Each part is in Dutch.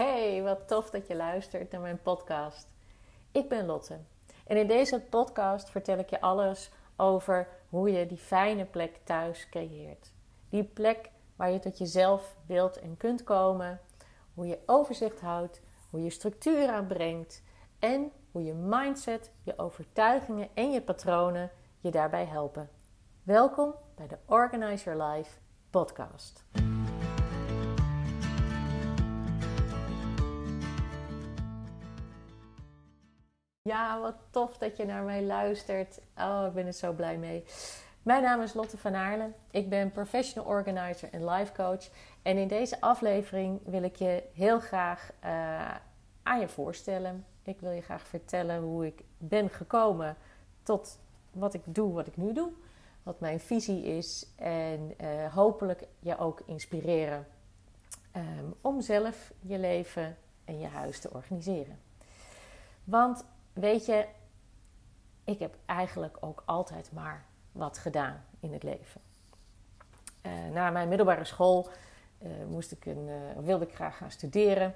Hey, wat tof dat je luistert naar mijn podcast. Ik ben Lotte en in deze podcast vertel ik je alles over hoe je die fijne plek thuis creëert. Die plek waar je tot jezelf wilt en kunt komen, hoe je overzicht houdt, hoe je structuur aanbrengt en hoe je mindset, je overtuigingen en je patronen je daarbij helpen. Welkom bij de Organize Your Life podcast. Ja, wat tof dat je naar mij luistert. Oh, ik ben er zo blij mee. Mijn naam is Lotte van Aarlen. Ik ben professional organizer en life coach. En in deze aflevering wil ik je heel graag uh, aan je voorstellen. Ik wil je graag vertellen hoe ik ben gekomen tot wat ik doe, wat ik nu doe. Wat mijn visie is. En uh, hopelijk je ook inspireren um, om zelf je leven en je huis te organiseren. Want weet je, ik heb eigenlijk ook altijd maar wat gedaan in het leven. Uh, na mijn middelbare school uh, moest ik een, uh, wilde ik graag gaan studeren.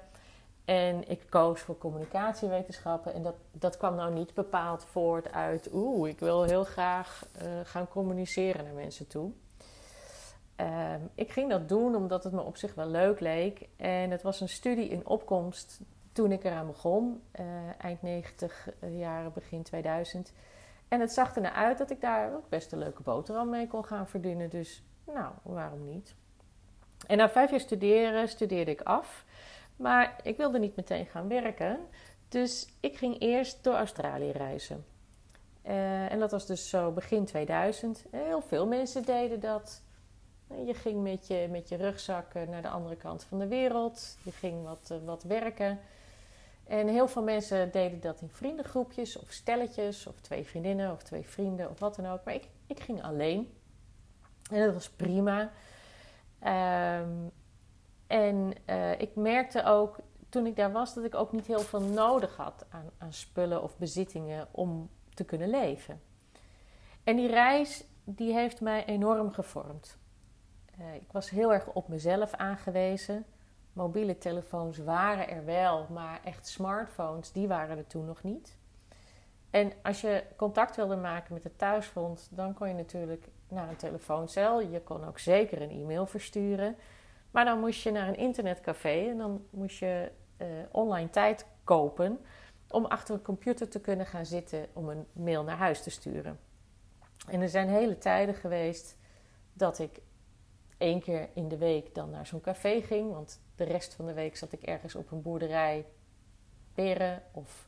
En ik koos voor communicatiewetenschappen. En dat, dat kwam nou niet bepaald voort uit... oeh, ik wil heel graag gaan communiceren naar mensen toe. Ehm, ik ging dat doen omdat het me op zich wel leuk leek. En het was een studie in opkomst toen ik eraan begon, uh, eind 90 uh, jaren, begin 2000. En het zag ernaar uit dat ik daar ook best een leuke boterham mee kon gaan verdienen. Dus nou, waarom niet? En na vijf jaar studeren studeerde ik af. Maar ik wilde niet meteen gaan werken. Dus ik ging eerst door Australië reizen. Uh, en dat was dus zo begin 2000. Heel veel mensen deden dat. Je ging met je, met je rugzak naar de andere kant van de wereld. Je ging wat, wat werken. En heel veel mensen deden dat in vriendengroepjes of stelletjes of twee vriendinnen of twee vrienden of wat dan ook. Maar ik, ik ging alleen. En dat was prima. Um, en uh, ik merkte ook toen ik daar was dat ik ook niet heel veel nodig had aan, aan spullen of bezittingen om te kunnen leven. En die reis die heeft mij enorm gevormd. Uh, ik was heel erg op mezelf aangewezen. Mobiele telefoons waren er wel, maar echt smartphones, die waren er toen nog niet. En als je contact wilde maken met het thuisfront, dan kon je natuurlijk naar een telefooncel. Je kon ook zeker een e-mail versturen. Maar dan moest je naar een internetcafé en dan moest je uh, online tijd kopen om achter een computer te kunnen gaan zitten om een mail naar huis te sturen. En er zijn hele tijden geweest dat ik één keer in de week dan naar zo'n café ging. Want de rest van de week zat ik ergens op een boerderij peren of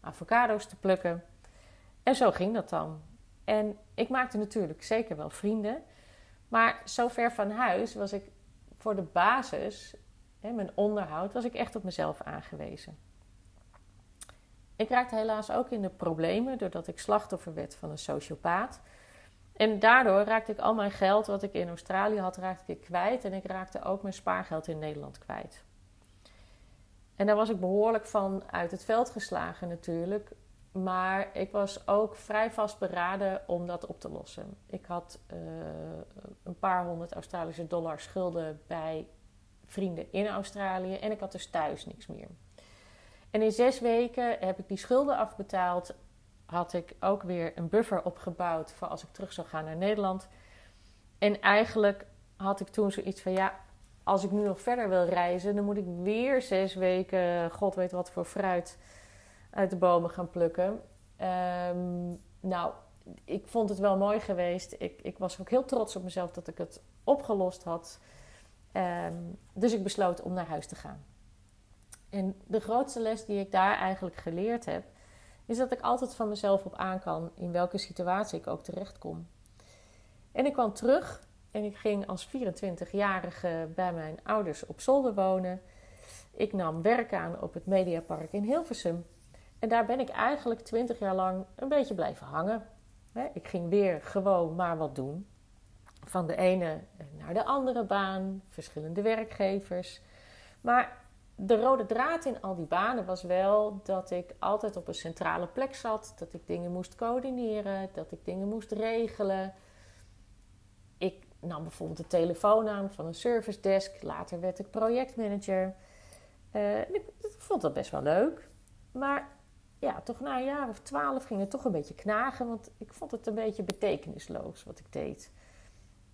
avocado's te plukken. En zo ging dat dan. En ik maakte natuurlijk zeker wel vrienden. Maar zo ver van huis was ik voor de basis, hè, mijn onderhoud, was ik echt op mezelf aangewezen. Ik raakte helaas ook in de problemen doordat ik slachtoffer werd van een sociopaat. En daardoor raakte ik al mijn geld wat ik in Australië had, raakte ik kwijt. En ik raakte ook mijn spaargeld in Nederland kwijt. En daar was ik behoorlijk van uit het veld geslagen natuurlijk. Maar ik was ook vrij vastberaden om dat op te lossen. Ik had uh, een paar honderd Australische dollar schulden bij vrienden in Australië. En ik had dus thuis niks meer. En in zes weken heb ik die schulden afbetaald had ik ook weer een buffer opgebouwd voor als ik terug zou gaan naar Nederland. En eigenlijk had ik toen zoiets van ja, als ik nu nog verder wil reizen, dan moet ik weer zes weken, god weet wat voor fruit, uit de bomen gaan plukken. Um, nou, ik vond het wel mooi geweest. Ik, ik, was ook heel trots op mezelf dat ik het opgelost had. Um, dus ik besloot om naar huis te gaan. En de grootste les die ik daar eigenlijk geleerd heb, is dat ik altijd van mezelf op aan kan in welke situatie ik ook terecht kom. En ik kwam terug en ik ging als 24-jarige bij mijn ouders op zolder wonen. Ik nam werk aan op het Mediapark in Hilversum. En daar ben ik eigenlijk 20 jaar lang een beetje blijven hangen. Ik ging weer gewoon maar wat doen. Van de ene naar de andere baan, verschillende werkgevers. Maar de rode draad in al die banen was wel dat ik altijd op een centrale plek zat. Dat ik dingen moest coördineren, dat ik dingen moest regelen. Ik nam bijvoorbeeld de telefoon aan van een service desk. Later werd ik projectmanager. Ik, ik, vond dat best wel leuk. Maar ja, toch na een jaar of twaalf ging het toch een beetje knagen. Want ik vond het een beetje betekenisloos wat ik deed.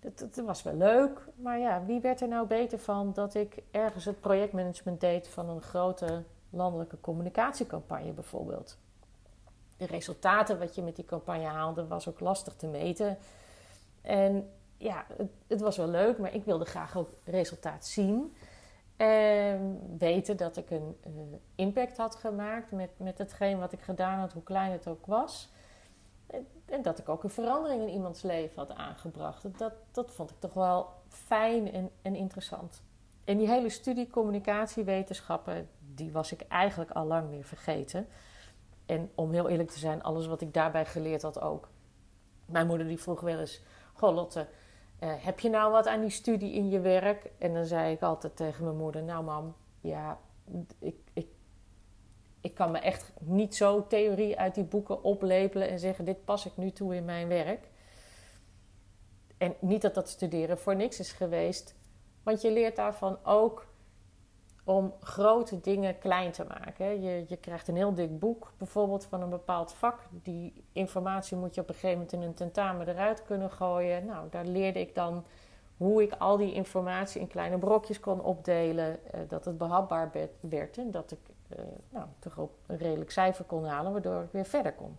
Het, was wel leuk, maar ja, wie werd er nou beter van dat ik ergens het projectmanagement deed van een grote landelijke communicatiecampagne bijvoorbeeld? De resultaten wat je met die campagne haalde was ook lastig te meten. En ja, het, het was wel leuk, maar ik wilde graag ook resultaat zien. En weten dat ik een uh, impact had gemaakt met, met hetgeen wat ik gedaan had, hoe klein het ook was. En, dat ik ook een verandering in iemands leven had aangebracht. Dat, dat vond ik toch wel fijn en, en interessant. En die hele studie communicatiewetenschappen, die was ik eigenlijk al lang weer vergeten. En om heel eerlijk te zijn, alles wat ik daarbij geleerd had ook. Mijn moeder die vroeg wel eens, goh Lotte, eh, heb je nou wat aan die studie in je werk? En dan zei ik altijd tegen mijn moeder: Nou, mam, ja, ik, ik, ik kan me echt niet zo theorie uit die boeken oplepelen en zeggen: Dit pas ik nu toe in mijn werk. En niet dat dat studeren voor niks is geweest, want je leert daarvan ook om grote dingen klein te maken. Je, je krijgt een heel dik boek, bijvoorbeeld van een bepaald vak. Die informatie moet je op een gegeven moment in een tentamen eruit kunnen gooien. Nou, daar leerde ik dan hoe ik al die informatie in kleine brokjes kon opdelen. Eh, dat het behapbaar werd en dat ik nou, toch op een redelijk cijfer kon halen, waardoor ik weer verder kon.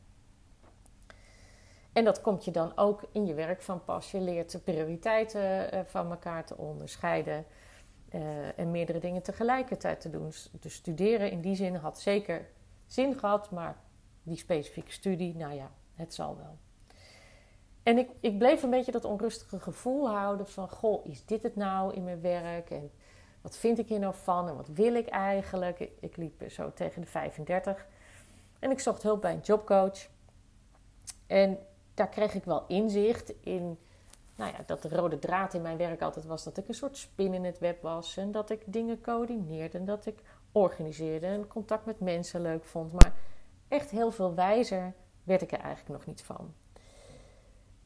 En dat komt je dan ook in je werk van pas. Je leert de prioriteiten eh, van elkaar te onderscheiden. Uh, en meerdere dingen tegelijkertijd te doen. Dus studeren in die zin had zeker zin gehad, maar die specifieke studie, nou ja, het zal wel. En ik, ik bleef een beetje dat onrustige gevoel houden van, goh, is dit het nou in mijn werk? En wat vind ik hier nou van? En wat wil ik eigenlijk? Ik, liep zo tegen de 35. En ik zocht hulp bij een jobcoach. En daar kreeg ik wel inzicht in nou ja, dat de rode draad in mijn werk altijd was dat ik een soort spin in het web was. En dat ik dingen coördineerde en dat ik organiseerde en contact met mensen leuk vond. Maar echt heel veel wijzer werd ik er eigenlijk nog niet van.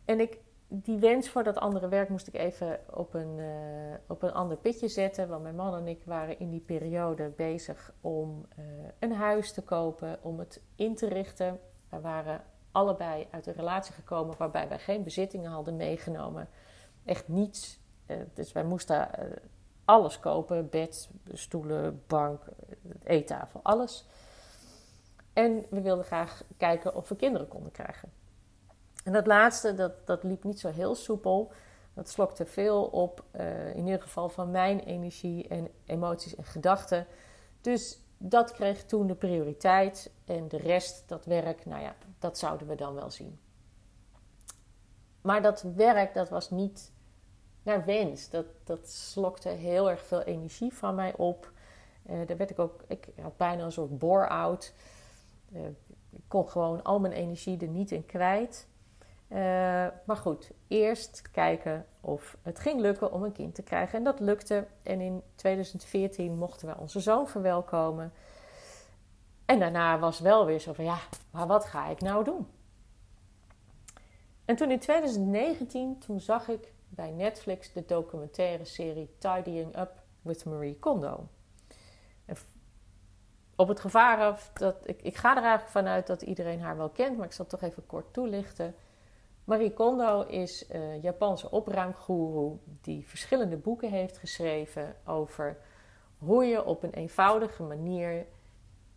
En ik, die wens voor dat andere werk moest ik even op een, uh, op een ander pitje zetten. Want mijn man en ik waren in die periode bezig om uh, een huis te kopen, om het in te richten. We waren allebei uit een relatie gekomen waarbij wij geen bezittingen hadden meegenomen. Echt niets. Uh, dus wij moesten alles kopen: bed, stoelen, bank, eettafel, alles. En we wilden graag kijken of we kinderen konden krijgen. En dat laatste, dat, dat liep niet zo heel soepel. Dat slokte veel op, uh, in ieder geval van mijn energie en emoties en gedachten. Dus dat kreeg toen de prioriteit. En de rest, dat werk, nou ja, dat zouden we dan wel zien. Maar dat werk, dat was niet naar wens. Dat, dat slokte heel erg veel energie van mij op. Uh, daar werd ik ook, ik had bijna een soort bore-out. Uh, ik kon gewoon al mijn energie er niet in kwijt. Uh, maar goed, eerst kijken of het ging lukken om een kind te krijgen. En dat lukte. En in 2014 mochten we onze zoon verwelkomen. En daarna was wel weer zo van ja, maar wat ga ik nou doen? En toen in 2019, toen zag ik bij Netflix de documentaire serie Tidying Up with Marie Kondo. Op het gevaar af dat ik, ik ga er eigenlijk vanuit dat iedereen haar wel kent, maar ik zal het toch even kort toelichten. Marie Kondo is een Japanse opruimgoeroe die verschillende boeken heeft geschreven over hoe je op een eenvoudige manier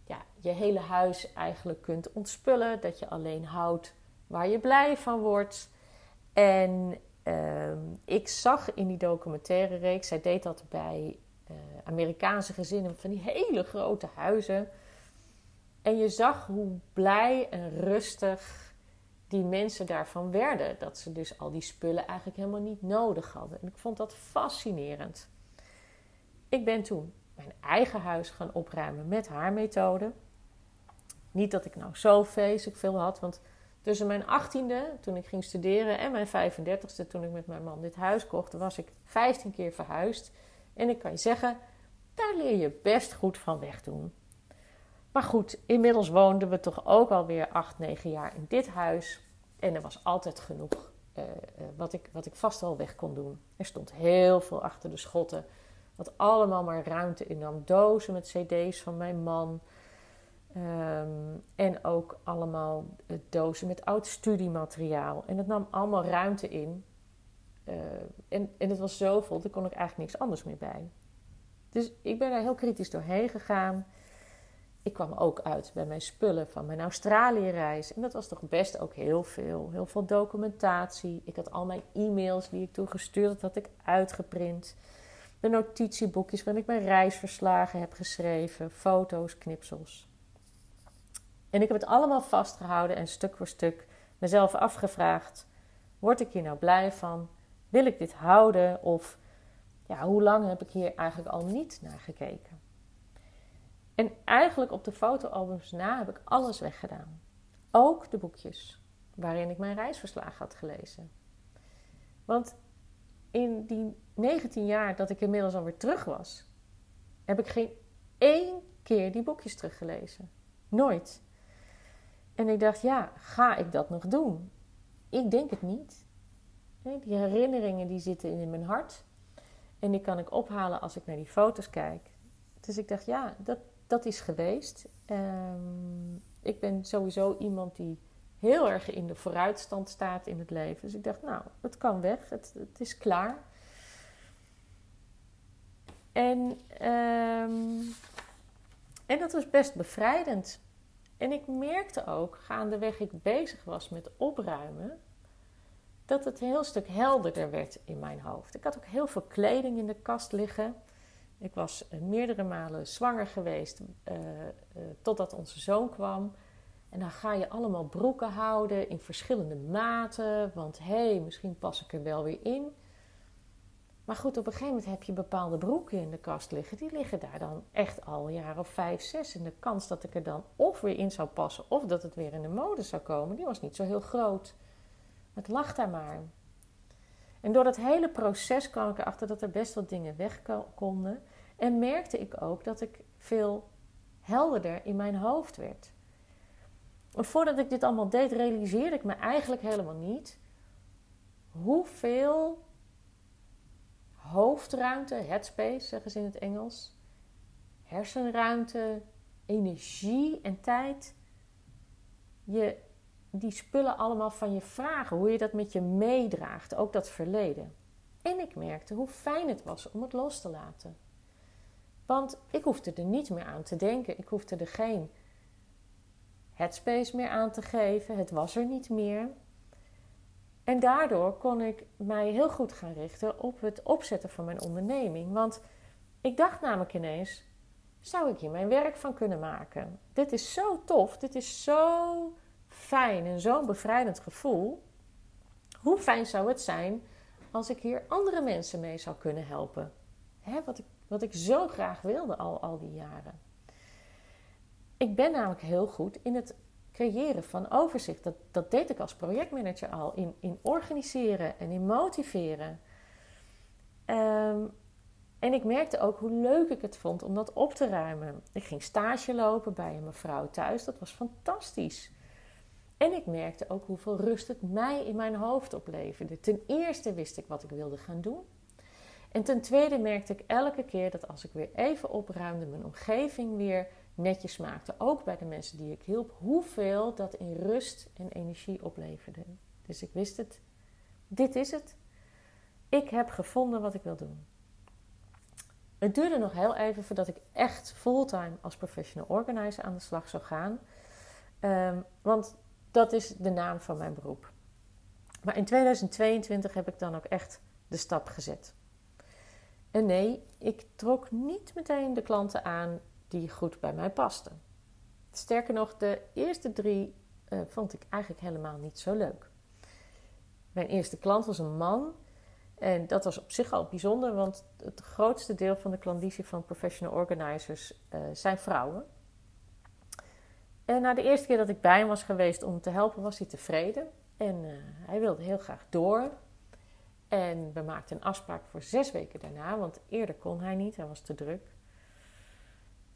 ja, je hele huis eigenlijk kunt ontspullen. Dat je alleen houdt waar je blij van wordt. En uh, ik zag in die documentaire reeks, zij deed dat bij uh, Amerikaanse gezinnen van die hele grote huizen. En je zag hoe blij en rustig die mensen daarvan werden. Dat ze dus al die spullen eigenlijk helemaal niet nodig hadden. En ik vond dat fascinerend. Ik ben toen mijn eigen huis gaan opruimen met haar methode. Niet dat ik nou zo vreselijk veel had, want tussen mijn 18e, toen ik ging studeren, en mijn 35e, toen ik met mijn man dit huis kocht, was ik 15 keer verhuisd. En ik kan je zeggen, daar leer je best goed van wegdoen. Maar goed, inmiddels woonden we toch ook alweer 8, 9 jaar in dit huis. En er was altijd genoeg uh, wat, ik, wat ik vast wel weg kon doen. Er stond heel veel achter de schotten Wat allemaal maar ruimte innam. Dozen met cd's van mijn man. Ehm, en ook allemaal dozen met oud studiemateriaal. En dat nam allemaal ruimte in. En, en het was zoveel, daar kon ik eigenlijk niks anders meer bij. Dus ik ben daar heel kritisch doorheen gegaan. Ik kwam ook uit bij mijn spullen van mijn Australië-reis. En dat was toch best ook heel veel. Heel veel documentatie. Ik had al mijn e-mails die ik toen gestuurd had, had ik uitgeprint. De notitieboekjes waarin ik mijn reisverslagen heb geschreven. Foto's, knipsels. En ik heb het allemaal vastgehouden en stuk voor stuk mezelf afgevraagd: word ik hier nou blij van? Wil ik dit houden? Of ja, hoe lang heb ik hier eigenlijk al niet naar gekeken? En eigenlijk op de fotoalbums na heb ik alles weggedaan. Ook de boekjes waarin ik mijn reisverslag had gelezen. Want in die 19 jaar dat ik inmiddels alweer terug was, heb ik geen één keer die boekjes teruggelezen. Nooit. En ik dacht, ja, ga ik dat nog doen? Ik denk het niet. Die herinneringen die zitten in mijn hart. En die kan ik ophalen als ik naar die foto's kijk. Dus ik dacht, ja, dat, dat is geweest. Ehm, ik ben sowieso iemand die heel erg in de vooruitstand staat in het leven. Dus ik dacht, nou, het kan weg. Het, het is klaar. En, um, en dat was best bevrijdend. En ik merkte ook, gaandeweg ik bezig was met opruimen, dat het een heel stuk helderder werd in mijn hoofd. Ik had ook heel veel kleding in de kast liggen. Ik was eh, meerdere malen zwanger geweest uh, uh, totdat onze zoon kwam. En dan ga je allemaal broeken houden in verschillende maten. Want hé, hey, misschien pas ik er wel weer in. Maar goed, op een gegeven moment heb je bepaalde broeken in de kast liggen. Die liggen daar dan echt al een jaar of vijf, zes. En de kans dat ik er dan of weer in zou passen of dat het weer in de mode zou komen, die was niet zo heel groot. Het lag daar maar. En door dat hele proces kwam ik erachter dat er best wel dingen weg konden. En merkte ik ook dat ik veel helderder in mijn hoofd werd. Voordat ik dit allemaal deed, realiseerde ik me eigenlijk helemaal niet hoeveel hoofdruimte, headspace zeggen ze in het Engels, hersenruimte, energie en tijd, je die spullen allemaal van je vragen, hoe je dat met je meedraagt, ook dat verleden. En ik merkte hoe fijn het was om het los te laten. Want ik hoefde er niet meer aan te denken, ik hoefde er geen headspace meer aan te geven, het was er niet meer. En daardoor kon ik mij heel goed gaan richten op het opzetten van mijn onderneming. Want ik dacht namelijk ineens: zou ik hier mijn werk van kunnen maken? Dit is zo tof, dit is zo fijn en zo'n bevrijdend gevoel. Hoe fijn zou het zijn als ik hier andere mensen mee zou kunnen helpen? Hè, wat, ik, wat ik zo graag wilde al, al die jaren. Ik ben namelijk heel goed in het creëren van overzicht. Dat, dat deed ik als projectmanager al. In, in organiseren en in motiveren. Ehm, en ik merkte ook hoe leuk ik het vond om dat op te ruimen. Ik ging stage lopen bij een mevrouw thuis. Dat was fantastisch. En ik merkte ook hoeveel rust het mij in mijn hoofd opleverde. Ten eerste wist ik wat ik wilde gaan doen. En ten tweede merkte ik elke keer dat als ik weer even opruimde, mijn omgeving weer netjes maakte, ook bij de mensen die ik hielp, hoeveel dat in rust en energie opleverde. Dus ik wist het. Dit is het. Ik heb gevonden wat ik wil doen. Het duurde nog heel even voordat ik echt fulltime als professional organizer aan de slag zou gaan. Um, want dat is de naam van mijn beroep. Maar in 2022 heb ik dan ook echt de stap gezet. En nee, ik trok niet meteen de klanten aan die goed bij mij pasten. Sterker nog, de eerste drie uh, vond ik eigenlijk helemaal niet zo leuk. Mijn eerste klant was een man. En dat was op zich al bijzonder, want het grootste deel van de klandizie van professional organizers uh, zijn vrouwen. En na de eerste keer dat ik bij hem was geweest om te helpen, was hij tevreden. En uh, hij wilde heel graag door. En we maakten een afspraak voor zes weken daarna, want eerder kon hij niet, hij was te druk.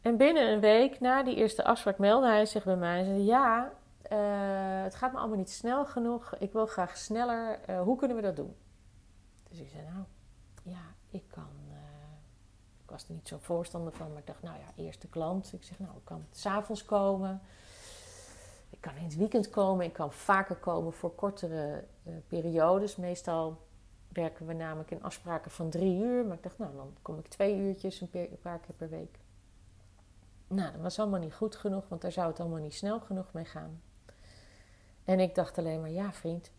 En binnen een week na die eerste afspraak meldde hij zich bij mij en zei: Ja, uh, het gaat me allemaal niet snel genoeg. Ik wil graag sneller. Uh, hoe kunnen we dat doen? Dus ik zei: Nou, ja, ik kan, uh, was er niet zo voorstander van, maar ik dacht, nou ja, eerste klant. Ik zeg, nou, ik kan s'avonds komen. Ik kan in het weekend komen. Ik kan vaker komen voor kortere periodes. Meestal werken we namelijk in afspraken van drie uur. Maar ik dacht, nou, dan kom ik twee uurtjes een, paar keer per week. Nou, dat was allemaal niet goed genoeg, want daar zou het allemaal niet snel genoeg mee gaan. En ik dacht alleen maar, ja vriend,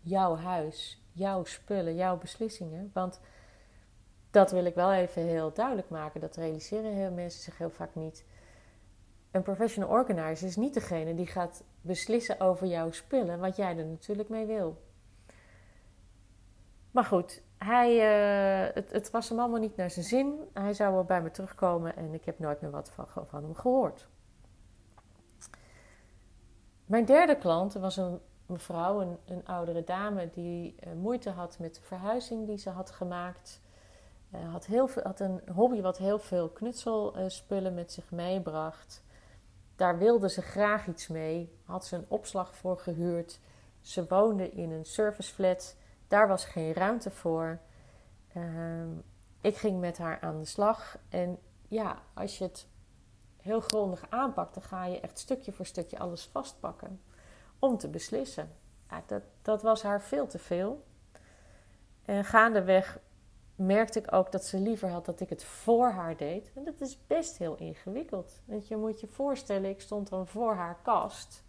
jouw huis, jouw spullen, jouw beslissingen. Want dat wil ik wel even heel duidelijk maken. Dat realiseren heel mensen zich heel vaak niet. Een professional organizer is niet degene die gaat beslissen over jouw spullen, wat jij er natuurlijk mee wil. Maar goed, hij, uh, het, het, was hem allemaal niet naar zijn zin. Hij zou wel bij me terugkomen en ik heb nooit meer wat van, van hem gehoord. Mijn derde klant was een mevrouw, een, een oudere dame, die uh, moeite had met de verhuizing die ze had gemaakt. Uh, had, heel veel, had een hobby wat heel veel knutselspullen met zich meebracht. Daar wilde ze graag iets mee. Had ze een opslag voor gehuurd. Ze woonde in een serviceflat. Daar was geen ruimte voor. Uh, ik ging met haar aan de slag. En ja, als je het heel grondig aanpakt, dan ga je echt stukje voor stukje alles vastpakken om te beslissen. Dat, dat was haar veel te veel. En gaandeweg merkte ik ook dat ze liever had dat ik het voor haar deed. En dat is best heel ingewikkeld. Want je moet je voorstellen, ik stond dan voor haar kast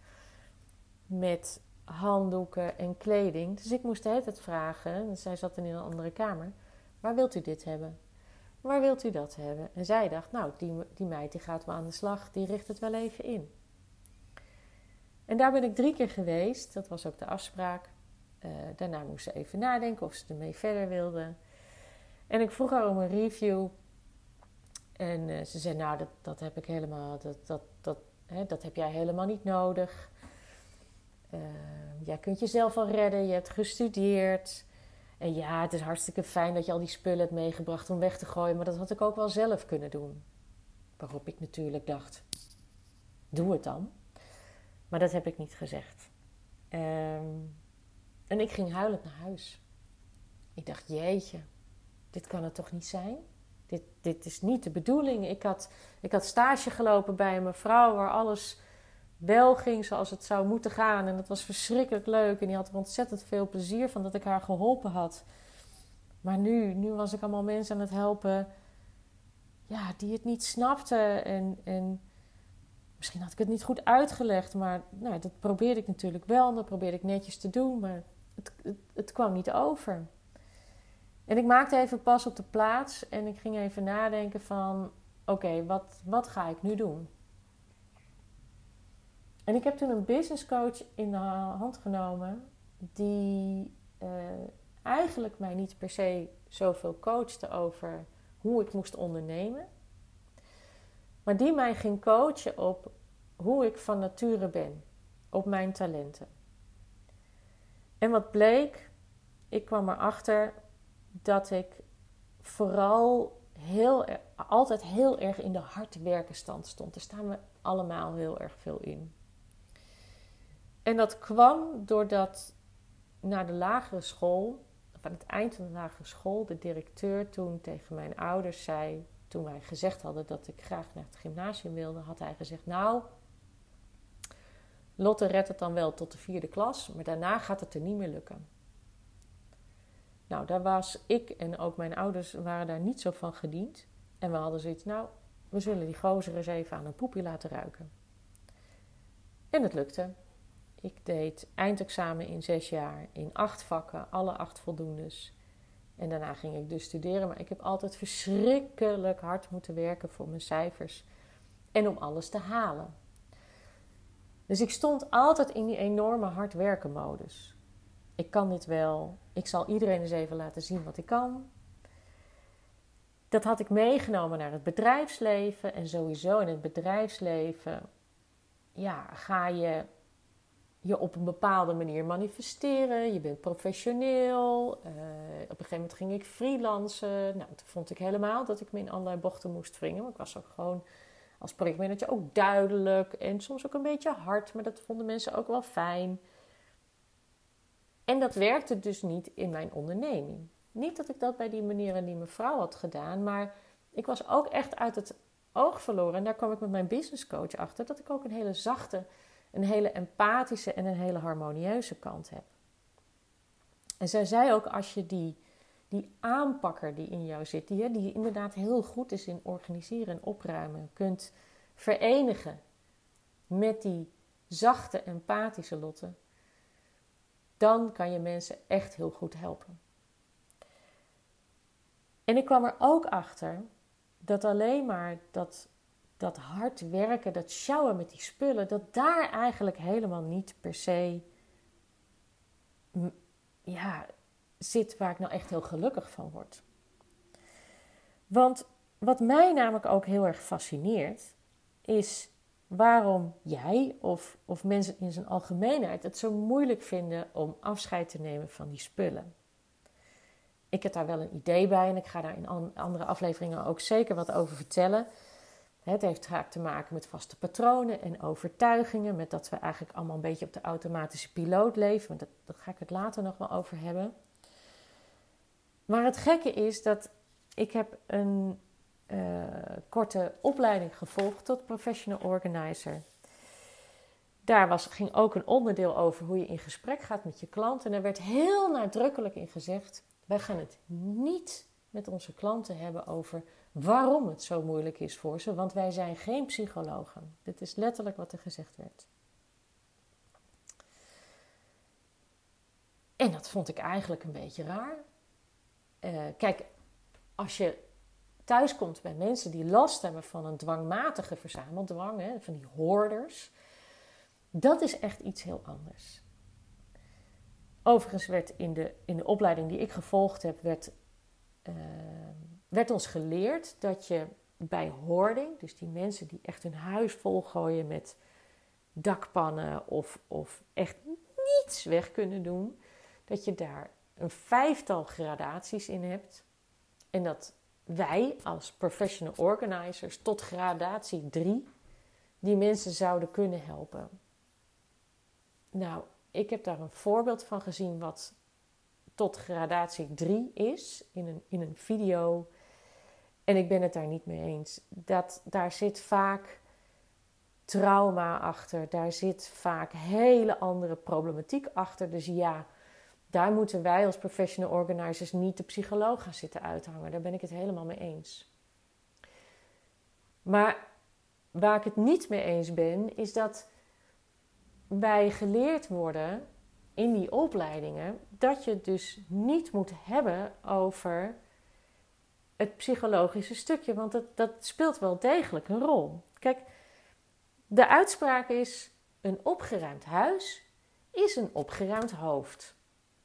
met handdoeken en kleding. Dus ik moest de hele tijd vragen, zij zat in een andere kamer, waar wilt u dit hebben? Waar wilt u dat hebben? En zij dacht, nou, die, die meid die gaat wel aan de slag, die richt het wel even in. En daar ben ik drie keer geweest, dat was ook de afspraak. Uh, daarna moest ze even nadenken of ze ermee verder wilde. En ik vroeg haar om een review. En uh, ze zei, nou, dat, dat heb ik helemaal, dat, dat, dat, hè, dat heb jij helemaal niet nodig. Uh, jij kunt jezelf al redden, je hebt gestudeerd. En ja, het is hartstikke fijn dat je al die spullen hebt meegebracht om weg te gooien, maar dat had ik ook wel zelf kunnen doen. Waarop ik natuurlijk dacht: doe het dan. Maar dat heb ik niet gezegd. Um, en ik ging huilend naar huis. Ik dacht: jeetje, dit kan het toch niet zijn? Dit, dit is niet de bedoeling. Ik had, ik had stage gelopen bij een mevrouw waar alles wel ging zoals het zou moeten gaan. En dat was verschrikkelijk leuk. En die had er ontzettend veel plezier van dat ik haar geholpen had. Maar nu, nu was ik allemaal mensen aan het helpen. Ja, die het niet snapten. En, en misschien had ik het niet goed uitgelegd. Maar nou, dat probeerde ik natuurlijk wel. Dat probeerde ik netjes te doen. Maar het, het, het kwam niet over. En ik maakte even pas op de plaats. En ik ging even nadenken van... Oké, wat, wat ga ik nu doen? En ik heb toen een business coach in de hand genomen die uh, eigenlijk mij niet per se zoveel coachte over hoe ik moest ondernemen, maar die mij ging coachen op hoe ik van nature ben, op mijn talenten. En wat bleek, ik kwam erachter dat ik vooral heel, altijd heel erg in de hard werken stand stond. Daar staan we allemaal heel erg veel in. En dat kwam doordat na de lagere school, of aan het eind van de lagere school, de directeur toen tegen mijn ouders zei, toen wij gezegd hadden dat ik graag naar het gymnasium wilde, had hij gezegd: Nou, Lotte redt het dan wel tot de vierde klas, maar daarna gaat het er niet meer lukken. Nou, daar was ik en ook mijn ouders waren daar niet zo van gediend. En we hadden zoiets, nou, we zullen die gozer eens even aan een poepje laten ruiken. En het lukte. Ik deed eindexamen in zes jaar, in acht vakken, alle acht voldoendes. En daarna ging ik dus studeren, maar ik heb altijd verschrikkelijk hard moeten werken voor mijn cijfers en om alles te halen. Dus ik stond altijd in die enorme hard werken modus. Ik kan dit wel, ik zal iedereen eens even laten zien wat ik kan. Dat had ik meegenomen naar het bedrijfsleven en sowieso in het bedrijfsleven ja, ga je je op een bepaalde manier manifesteren. Je bent professioneel. Uh, op een gegeven moment ging ik freelancen. Nou, toen vond ik helemaal dat ik me in allerlei bochten moest wringen. Maar ik was ook gewoon als projectmanager ook duidelijk. En soms ook een beetje hard. Maar dat vonden mensen ook wel fijn. En dat werkte dus niet in mijn onderneming. Niet dat ik dat bij die meneer en die mevrouw had gedaan. Maar ik was ook echt uit het oog verloren. En daar kwam ik met mijn business coach achter dat ik ook een hele zachte, een hele empathische en een hele harmonieuze kant heb. En zij zei ook: als je die, die aanpakker die in jou zit, die, die inderdaad heel goed is in organiseren en opruimen, kunt verenigen met die zachte, empathische Lotte, dan kan je mensen echt heel goed helpen. En ik kwam er ook achter dat alleen maar dat, dat hard werken, dat sjouwen met die spullen, dat daar eigenlijk helemaal niet per se ja, zit waar ik nou echt heel gelukkig van word. Want wat mij namelijk ook heel erg fascineert, is waarom jij of, of mensen in zijn algemeenheid het zo moeilijk vinden om afscheid te nemen van die spullen. Ik heb daar wel een idee bij en ik ga daar in andere afleveringen ook zeker wat over vertellen. Het heeft vaak te maken met vaste patronen en overtuigingen, met dat we eigenlijk allemaal een beetje op de automatische piloot leven. Maar daar ga ik het later nog wel over hebben. Maar het gekke is dat ik heb een uh, korte opleiding gevolgd tot professional organizer. Daar was, ging ook een onderdeel over hoe je in gesprek gaat met je klant. En er werd heel nadrukkelijk in gezegd: wij gaan het niet met onze klanten hebben over waarom het zo moeilijk is voor ze, want wij zijn geen psychologen. Dit is letterlijk wat er gezegd werd. En dat vond ik eigenlijk een beetje raar. Uh, kijk, als je thuiskomt bij mensen die last hebben van een dwangmatige verzameldwang, hè, van die hoorders, dat is echt iets heel anders. Overigens werd in de, in de opleiding die ik gevolgd heb, werd, uh, werd ons geleerd dat je bij hoording, dus die mensen die echt hun huis volgooien met dakpannen of, of echt niets weg kunnen doen, dat je daar een vijftal gradaties in hebt. En dat wij als professional organizers tot gradatie 3 die mensen zouden kunnen helpen. Nou, ik heb daar een voorbeeld van gezien wat tot gradatie 3 is in een, in een video. En ik ben het daar niet mee eens. Dat, daar zit vaak trauma achter. Daar zit vaak hele andere problematiek achter. Dus ja, daar moeten wij als professional organizers niet de psycholoog gaan zitten uithangen. Daar ben ik het helemaal mee eens. Maar waar ik het niet mee eens ben, is dat wij geleerd worden in die opleidingen dat je het dus niet moet hebben over het psychologische stukje, want dat, dat speelt wel degelijk een rol. Kijk, de uitspraak is: een opgeruimd huis is een opgeruimd hoofd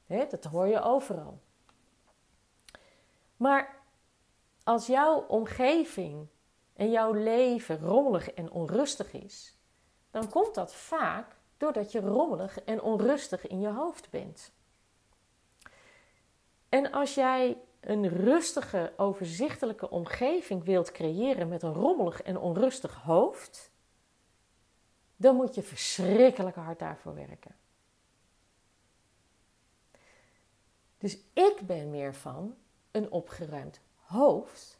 dat hoor je overal. Maar als jouw omgeving en jouw leven rommelig en onrustig is, dan komt dat vaak doordat je rommelig en onrustig in je hoofd bent. En als jij een rustige, overzichtelijke omgeving wilt creëren met een rommelig en onrustig hoofd, dan moet je verschrikkelijk hard daarvoor werken. Dus ik ben meer van een opgeruimd hoofd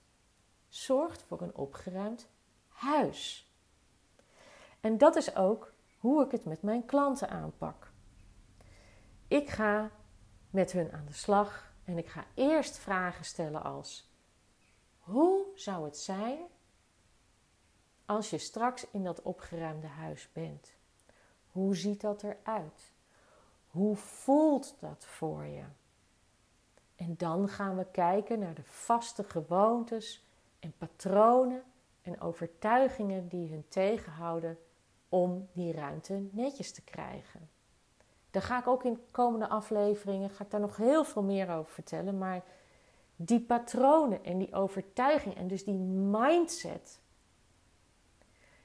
zorgt voor een opgeruimd huis. En dat is ook hoe ik het met mijn klanten aanpak. Ik ga met hun aan de slag en ik ga eerst vragen stellen als: hoe zou het zijn als je straks in dat opgeruimde huis bent? Hoe ziet dat eruit? Hoe voelt dat voor je? En dan gaan we kijken naar de vaste gewoontes en patronen en overtuigingen die hun tegenhouden om die ruimte netjes te krijgen. Daar ga ik ook in komende afleveringen ga ik daar nog heel veel meer over vertellen. Maar die patronen en die overtuiging en dus die mindset,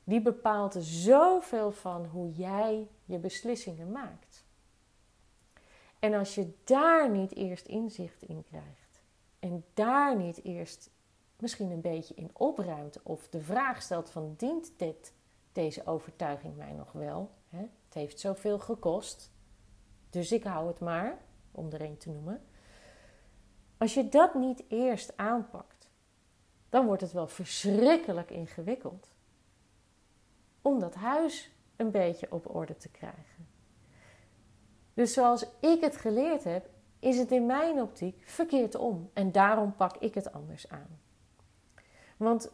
die bepaalt zoveel van hoe jij je beslissingen maakt. En als je daar niet eerst inzicht in krijgt en daar niet eerst misschien een beetje in opruimt of de vraag stelt van dient dit, deze overtuiging mij nog wel? Hè? Het heeft zoveel gekost, dus ik hou het maar, om er een te noemen. Als je dat niet eerst aanpakt, dan wordt het wel verschrikkelijk ingewikkeld om dat huis een beetje op orde te krijgen. Dus zoals ik het geleerd heb, is het in mijn optiek verkeerd om. En daarom pak ik het anders aan. Want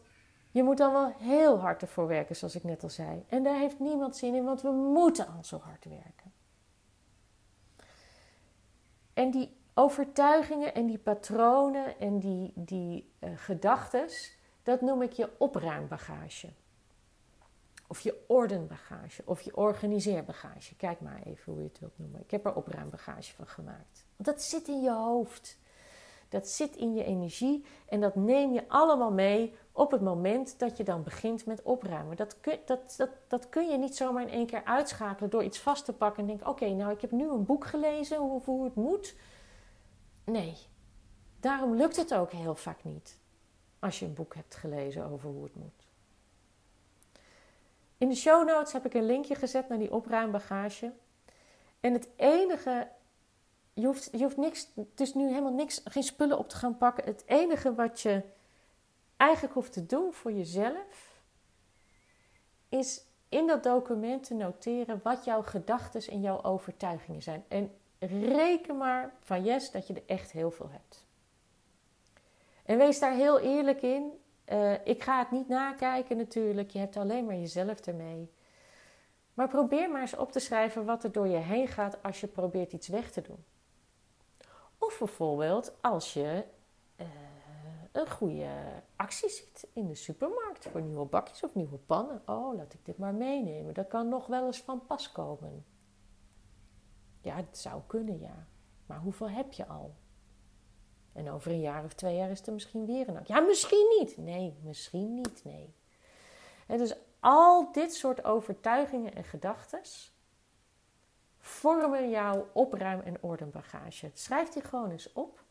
je moet dan wel heel hard ervoor werken, zoals ik net al zei. En daar heeft niemand zin in, want we moeten al zo hard werken. En die overtuigingen en die patronen en die, die uh, gedachtes, dat noem ik je opruimbagage. Of je ordenbagage of je organiseerbagage. Kijk maar even hoe je het wilt noemen. Ik heb er opruimbagage van gemaakt. Want dat zit in je hoofd. Dat zit in je energie en dat neem je allemaal mee op het moment dat je dan begint met opruimen. Dat kun, dat, dat, dat kun je niet zomaar in één keer uitschakelen door iets vast te pakken en denken: oké, nou ik heb nu een boek gelezen hoe, hoe het moet. Nee, daarom lukt het ook heel vaak niet als je een boek hebt gelezen over hoe het moet. In de show notes heb ik een linkje gezet naar die opruimbagage. En het enige, je hoeft, je hoeft niks, dus nu helemaal niks, geen spullen op te gaan pakken. Het enige wat je eigenlijk hoeft te doen voor jezelf, is in dat document te noteren wat jouw gedachten en jouw overtuigingen zijn. En reken maar van yes dat je er echt heel veel hebt. En wees daar heel eerlijk in. Uh, ik ga het niet nakijken natuurlijk, je hebt alleen maar jezelf ermee. Maar probeer maar eens op te schrijven wat er door je heen gaat als je probeert iets weg te doen. Of bijvoorbeeld als je uh, een goede actie ziet in de supermarkt voor nieuwe bakjes of nieuwe pannen. Oh, laat ik dit maar meenemen. Dat kan nog wel eens van pas komen. Ja, het zou kunnen, ja. Maar hoeveel heb je al? En over een jaar of twee jaar is er misschien weer een actie. Ja, misschien niet. Nee, misschien niet, nee. En dus al dit soort overtuigingen en gedachten vormen jouw opruim- en ordenbagage. Schrijf die gewoon eens op.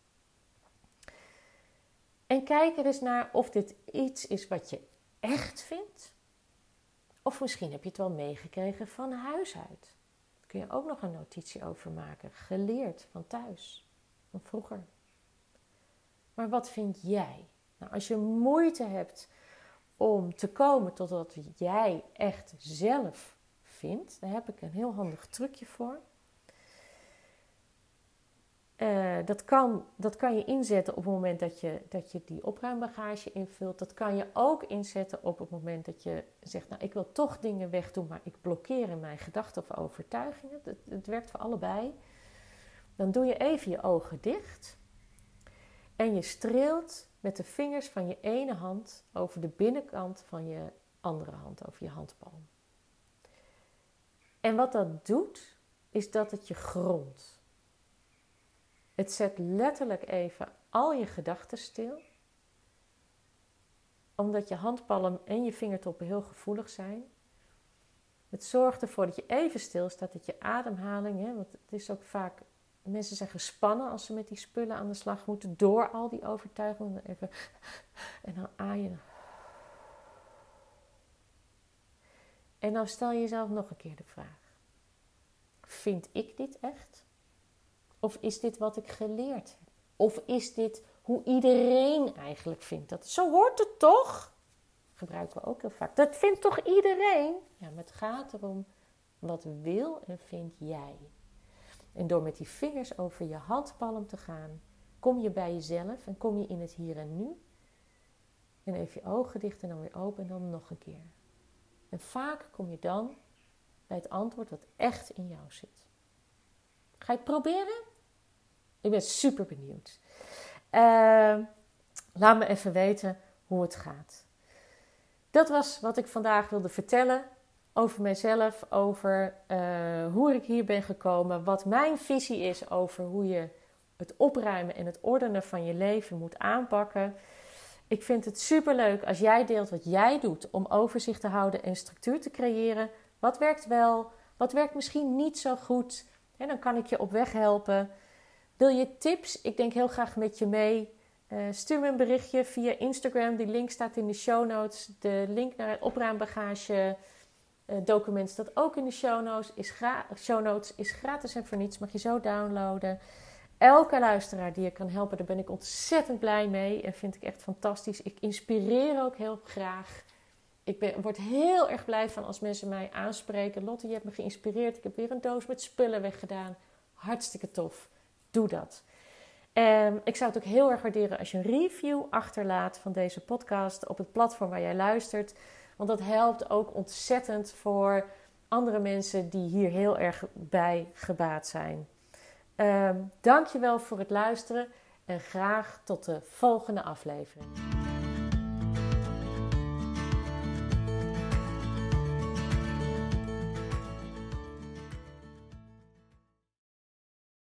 En kijk er eens naar of dit iets is wat je echt vindt. Of misschien heb je het wel meegekregen van huis uit. Daar kun je ook nog een notitie over maken. Geleerd van thuis, van vroeger. Maar wat vind jij? Nou, als je moeite hebt om te komen tot wat jij echt zelf vindt, daar heb ik een heel handig trucje voor. Uh, dat, kan, dat kan je inzetten op het moment dat je, dat je die opruimbagage invult. Dat kan je ook inzetten op het moment dat je zegt: Nou, ik wil toch dingen wegdoen, maar ik blokkeer in mijn gedachten of overtuigingen. Het, het werkt voor allebei. Dan doe je even je ogen dicht. En je streelt met de vingers van je ene hand over de binnenkant van je andere hand, over je handpalm. En wat dat doet, is dat het je grondt. Het zet letterlijk even al je gedachten stil. Omdat je handpalm en je vingertoppen heel gevoelig zijn. Het zorgt ervoor dat je even stilstaat, dat je ademhaling, hè, want het is ook vaak mensen zijn gespannen als ze met die spullen aan de slag moeten door al die overtuigingen. Even, en dan aaien. En dan stel je jezelf nog een keer de vraag: Vind ik dit echt? Of is dit wat ik geleerd heb? Of is dit hoe iedereen eigenlijk vindt dat? Zo hoort het toch? Gebruiken we ook heel vaak. Dat vindt toch iedereen? Ja, maar het gaat erom: wat wil en vind jij? En door met die vingers over je handpalm te gaan, kom je bij jezelf en kom je in het hier en nu. En even je ogen dicht en dan weer open en dan nog een keer. En vaak kom je dan bij het antwoord wat echt in jou zit. Ga je het proberen? Ik ben super benieuwd. Uh, laat me even weten hoe het gaat. Dat was wat ik vandaag wilde vertellen over mezelf, over uh, hoe ik hier ben gekomen, wat mijn visie is over hoe je het opruimen en het ordenen van je leven moet aanpakken. Ik vind het super leuk als jij deelt wat jij doet om overzicht te houden en structuur te creëren. Wat werkt wel, wat werkt misschien niet zo goed. En dan kan ik je op weg helpen. Wil je tips? Ik denk heel graag met je mee. Uh, stuur me een berichtje via Instagram. Die link staat in de show notes. De link naar het opruimbagage uh, document staat ook in de show notes. Is, show notes. is gratis en voor niets. Mag je zo downloaden. Elke luisteraar die ik kan helpen, daar ben ik ontzettend blij mee. En vind ik echt fantastisch. Ik inspireer ook heel graag. Ik ben, word heel erg blij van als mensen mij aanspreken. Lotte, je hebt me geïnspireerd. Ik heb weer een doos met spullen weggedaan. Hartstikke tof. Doe dat. En ik zou het ook heel erg waarderen als je een review achterlaat van deze podcast op het platform waar jij luistert. Want dat helpt ook ontzettend voor andere mensen die hier heel erg bij gebaat zijn. Um, dankjewel voor het luisteren en graag tot de volgende aflevering.